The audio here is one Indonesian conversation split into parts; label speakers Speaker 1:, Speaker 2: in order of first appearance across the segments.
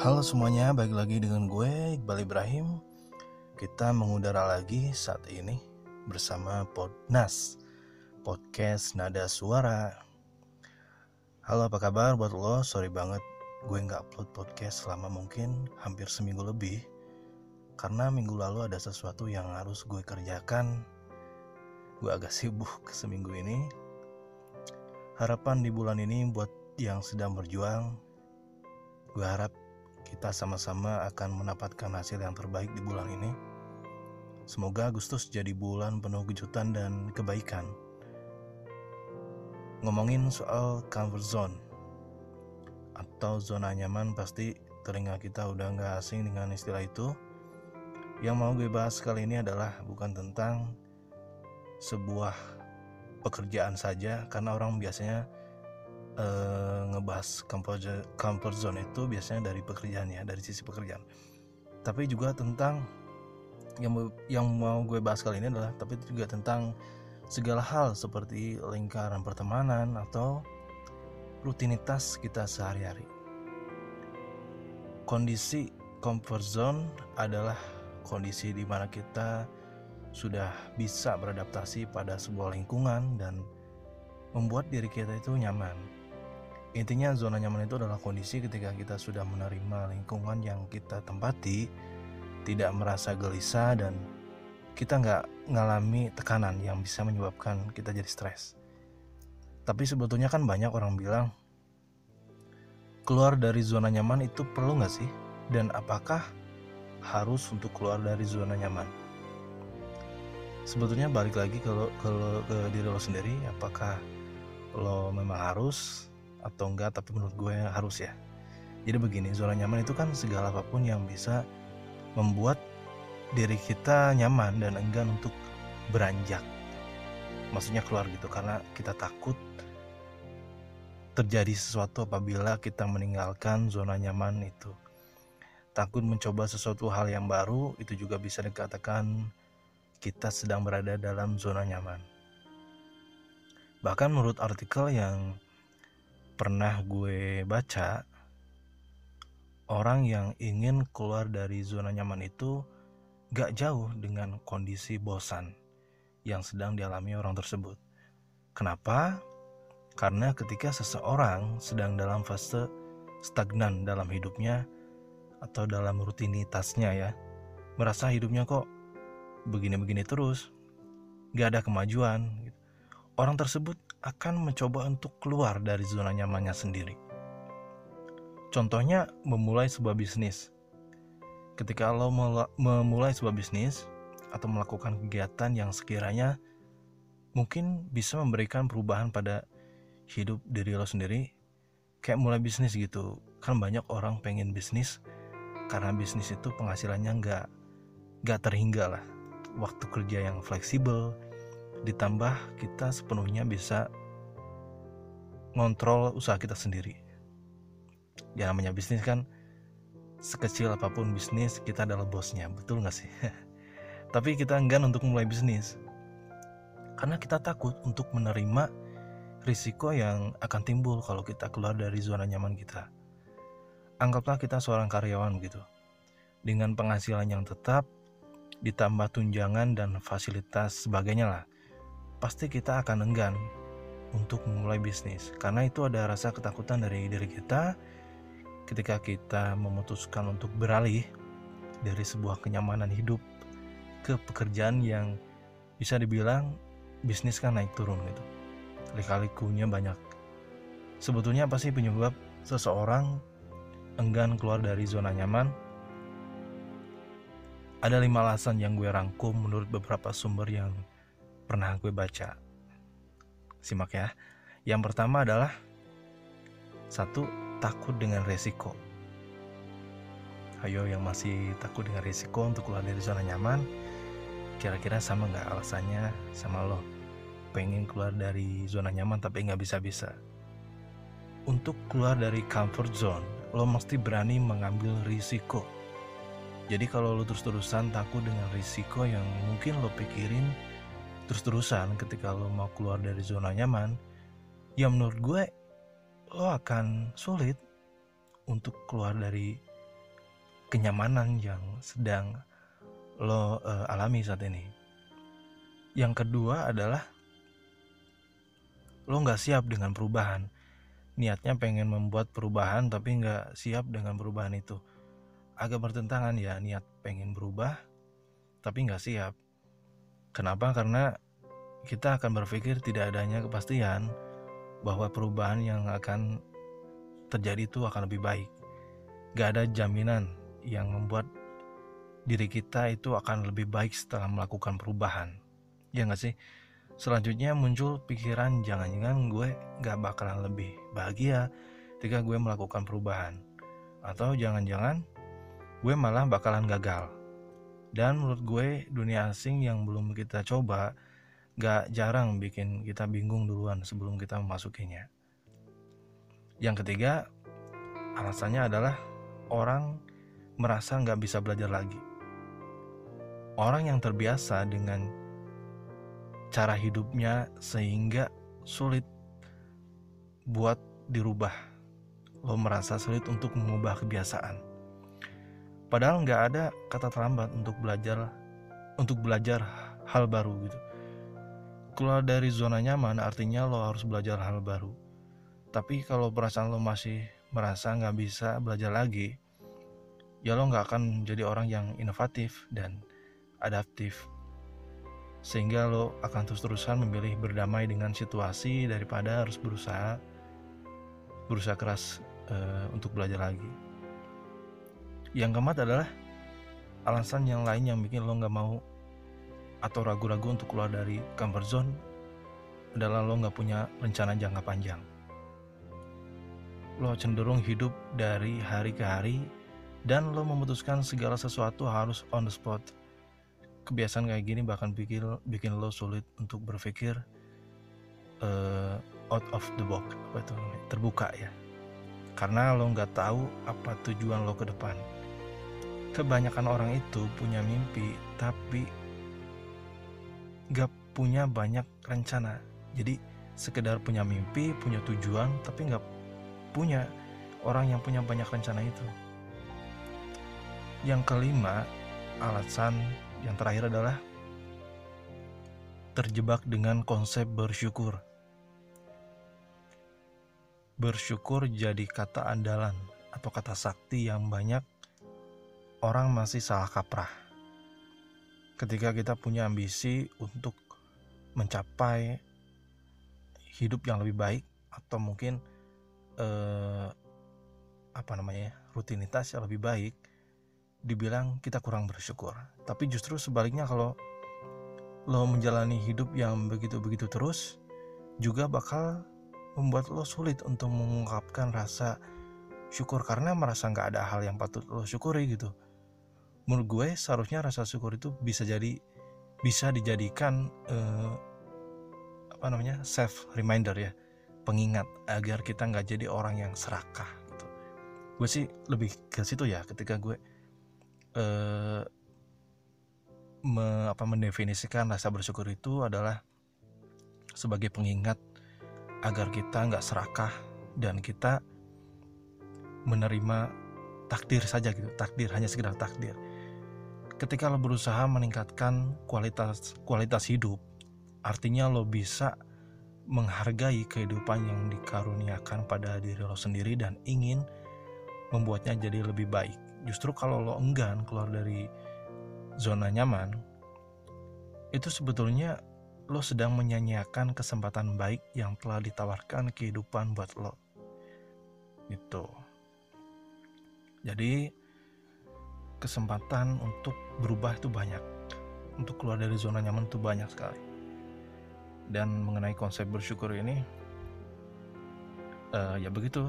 Speaker 1: Halo semuanya, balik lagi dengan gue Iqbal Ibrahim. Kita mengudara lagi saat ini bersama Podnas, podcast nada suara. Halo apa kabar buat lo? Sorry banget gue nggak upload podcast selama mungkin hampir seminggu lebih karena minggu lalu ada sesuatu yang harus gue kerjakan. Gue agak sibuk seminggu ini. Harapan di bulan ini buat yang sedang berjuang, gue harap kita sama-sama akan mendapatkan hasil yang terbaik di bulan ini. Semoga Agustus jadi bulan penuh kejutan dan kebaikan. Ngomongin soal comfort zone atau zona nyaman pasti telinga kita udah nggak asing dengan istilah itu. Yang mau gue bahas kali ini adalah bukan tentang sebuah pekerjaan saja karena orang biasanya uh, ngebahas comfort, zone itu biasanya dari pekerjaan ya dari sisi pekerjaan tapi juga tentang yang yang mau gue bahas kali ini adalah tapi juga tentang segala hal seperti lingkaran pertemanan atau rutinitas kita sehari-hari kondisi comfort zone adalah kondisi di mana kita sudah bisa beradaptasi pada sebuah lingkungan dan membuat diri kita itu nyaman. Intinya zona nyaman itu adalah kondisi ketika kita sudah menerima lingkungan yang kita tempati, tidak merasa gelisah dan kita nggak ngalami tekanan yang bisa menyebabkan kita jadi stres. Tapi sebetulnya kan banyak orang bilang keluar dari zona nyaman itu perlu nggak sih? Dan apakah harus untuk keluar dari zona nyaman? sebetulnya balik lagi kalau kalau ke diri lo sendiri apakah lo memang harus atau enggak tapi menurut gue harus ya. Jadi begini zona nyaman itu kan segala apa pun yang bisa membuat diri kita nyaman dan enggan untuk beranjak. Maksudnya keluar gitu karena kita takut terjadi sesuatu apabila kita meninggalkan zona nyaman itu. Takut mencoba sesuatu hal yang baru itu juga bisa dikatakan kita sedang berada dalam zona nyaman. Bahkan menurut artikel yang pernah gue baca, orang yang ingin keluar dari zona nyaman itu gak jauh dengan kondisi bosan yang sedang dialami orang tersebut. Kenapa? Karena ketika seseorang sedang dalam fase stagnan dalam hidupnya atau dalam rutinitasnya ya, merasa hidupnya kok begini-begini terus, gak ada kemajuan, gitu. Orang tersebut akan mencoba untuk keluar dari zona nyamannya sendiri. Contohnya memulai sebuah bisnis. Ketika lo memulai sebuah bisnis atau melakukan kegiatan yang sekiranya mungkin bisa memberikan perubahan pada hidup diri lo sendiri, kayak mulai bisnis gitu. Kan banyak orang pengen bisnis karena bisnis itu penghasilannya nggak nggak terhingga lah waktu kerja yang fleksibel ditambah kita sepenuhnya bisa ngontrol usaha kita sendiri. Ya namanya bisnis kan sekecil apa pun bisnis kita adalah bosnya betul nggak sih? Tapi kita enggan untuk mulai bisnis. Karena kita takut untuk menerima risiko yang akan timbul kalau kita keluar dari zona nyaman kita. Anggaplah kita seorang karyawan gitu. Dengan penghasilan yang tetap ditambah tunjangan dan fasilitas sebagainya lah pasti kita akan enggan untuk memulai bisnis. Karena itu ada rasa ketakutan dari diri kita ketika kita memutuskan untuk beralih dari sebuah kenyamanan hidup ke pekerjaan yang bisa dibilang bisnis kan naik turun gitu. Lika-likunya banyak. Sebetulnya apa sih penyebab seseorang enggan keluar dari zona nyaman? Ada lima alasan yang gue rangkum menurut beberapa sumber yang pernah gue baca. Simak ya. Yang pertama adalah satu takut dengan resiko. Ayo yang masih takut dengan resiko untuk keluar dari zona nyaman, kira-kira sama nggak alasannya sama lo? Pengen keluar dari zona nyaman tapi nggak bisa-bisa. Untuk keluar dari comfort zone, lo mesti berani mengambil risiko jadi kalau lo terus-terusan takut dengan risiko yang mungkin lo pikirin terus-terusan ketika lo mau keluar dari zona nyaman, ya menurut gue lo akan sulit untuk keluar dari kenyamanan yang sedang lo uh, alami saat ini. Yang kedua adalah lo nggak siap dengan perubahan. Niatnya pengen membuat perubahan tapi nggak siap dengan perubahan itu. Agak bertentangan ya niat pengen berubah tapi nggak siap. Kenapa? Karena kita akan berpikir tidak adanya kepastian bahwa perubahan yang akan terjadi itu akan lebih baik. Gak ada jaminan yang membuat diri kita itu akan lebih baik setelah melakukan perubahan. Ya nggak sih? Selanjutnya muncul pikiran jangan-jangan gue gak bakalan lebih bahagia ketika gue melakukan perubahan. Atau jangan-jangan gue malah bakalan gagal. Dan menurut gue dunia asing yang belum kita coba gak jarang bikin kita bingung duluan sebelum kita memasukinya. Yang ketiga, alasannya adalah orang merasa nggak bisa belajar lagi. Orang yang terbiasa dengan cara hidupnya sehingga sulit buat dirubah. Lo merasa sulit untuk mengubah kebiasaan. Padahal nggak ada kata terlambat untuk belajar untuk belajar hal baru gitu. Keluar dari zona nyaman artinya lo harus belajar hal baru. Tapi kalau perasaan lo masih merasa nggak bisa belajar lagi, ya lo nggak akan menjadi orang yang inovatif dan adaptif sehingga lo akan terus-terusan memilih berdamai dengan situasi daripada harus berusaha berusaha keras uh, untuk belajar lagi yang keempat adalah alasan yang lain yang bikin lo nggak mau atau ragu-ragu untuk keluar dari comfort zone adalah lo nggak punya rencana jangka panjang lo cenderung hidup dari hari ke hari dan lo memutuskan segala sesuatu harus on the spot. Kebiasaan kayak gini bahkan bikin bikin lo sulit untuk berpikir uh, out of the box, apa itu terbuka ya. Karena lo nggak tahu apa tujuan lo ke depan. Kebanyakan orang itu punya mimpi tapi nggak punya banyak rencana. Jadi sekedar punya mimpi, punya tujuan, tapi nggak punya orang yang punya banyak rencana itu. Yang kelima, alasan yang terakhir adalah terjebak dengan konsep bersyukur. Bersyukur jadi kata andalan atau kata sakti yang banyak orang masih salah kaprah. Ketika kita punya ambisi untuk mencapai hidup yang lebih baik atau mungkin eh, apa namanya rutinitas yang lebih baik, dibilang kita kurang bersyukur. Tapi justru sebaliknya kalau lo menjalani hidup yang begitu-begitu terus juga bakal membuat lo sulit untuk mengungkapkan rasa syukur karena merasa nggak ada hal yang patut lo syukuri gitu. Menurut gue seharusnya rasa syukur itu bisa jadi bisa dijadikan eh, apa namanya self reminder ya pengingat agar kita nggak jadi orang yang serakah gitu. Gue sih lebih ke situ ya ketika gue eh, me, apa mendefinisikan rasa bersyukur itu adalah sebagai pengingat agar kita nggak serakah dan kita menerima takdir saja gitu takdir hanya sekedar takdir ketika lo berusaha meningkatkan kualitas kualitas hidup artinya lo bisa menghargai kehidupan yang dikaruniakan pada diri lo sendiri dan ingin membuatnya jadi lebih baik. Justru kalau lo enggan keluar dari zona nyaman itu sebetulnya lo sedang menyanyiakan kesempatan baik yang telah ditawarkan kehidupan buat lo. Itu jadi kesempatan untuk berubah itu banyak untuk keluar dari zona nyaman itu banyak sekali dan mengenai konsep bersyukur ini uh, ya begitu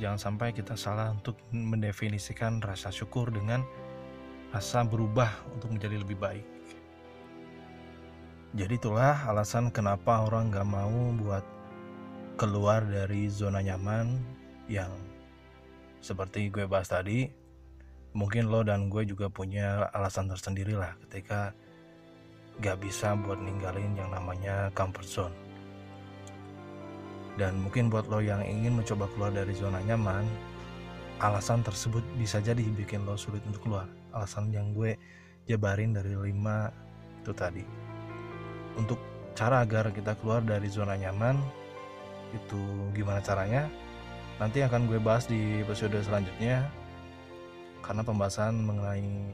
Speaker 1: jangan sampai kita salah untuk mendefinisikan rasa syukur dengan rasa berubah untuk menjadi lebih baik. Jadi itulah alasan kenapa orang gak mau buat keluar dari zona nyaman yang seperti gue bahas tadi. Mungkin lo dan gue juga punya alasan tersendiri lah ketika gak bisa buat ninggalin yang namanya comfort zone. Dan mungkin buat lo yang ingin mencoba keluar dari zona nyaman, alasan tersebut bisa jadi bikin lo sulit untuk keluar. Alasan yang gue jabarin dari lima itu tadi. Untuk cara agar kita keluar dari zona nyaman itu gimana caranya? Nanti akan gue bahas di episode selanjutnya karena pembahasan mengenai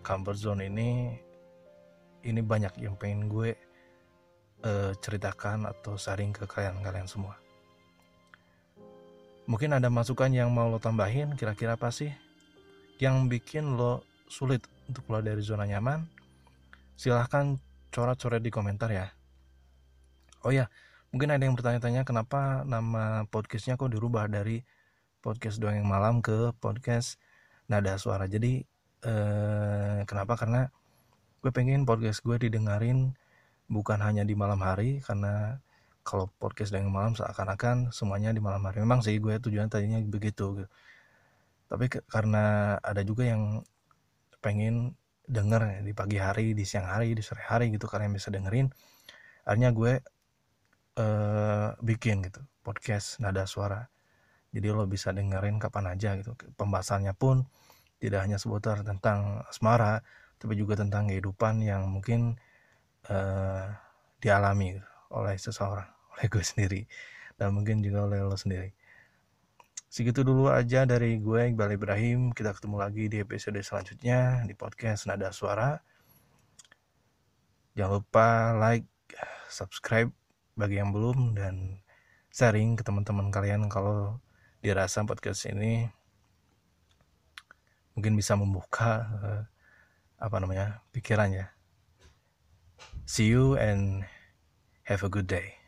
Speaker 1: comfort zone ini ini banyak yang pengen gue uh, ceritakan atau sharing ke kalian-kalian semua. Mungkin ada masukan yang mau lo tambahin, kira-kira apa sih yang bikin lo sulit untuk keluar dari zona nyaman? Silahkan coret-coret di komentar ya. Oh ya, mungkin ada yang bertanya-tanya kenapa nama podcastnya kok dirubah dari podcast doang yang malam ke podcast nada suara. Jadi eh, kenapa? Karena gue pengen podcast gue didengarin bukan hanya di malam hari karena kalau podcast dengan malam seakan-akan semuanya di malam hari memang sih gue tujuan tadinya begitu gitu. tapi ke, karena ada juga yang pengen denger di pagi hari di siang hari di sore hari gitu kalian bisa dengerin akhirnya gue uh, bikin gitu podcast nada suara jadi lo bisa dengerin kapan aja gitu. Pembahasannya pun tidak hanya seputar tentang asmara tapi juga tentang kehidupan yang mungkin uh, dialami oleh seseorang oleh gue sendiri dan mungkin juga oleh lo sendiri. Segitu dulu aja dari gue Iqbal Ibrahim. Kita ketemu lagi di episode selanjutnya di podcast Nada Suara. Jangan lupa like subscribe bagi yang belum dan sharing ke teman-teman kalian kalau dirasa podcast ini mungkin bisa membuka uh, apa namanya pikirannya See you and have a good day.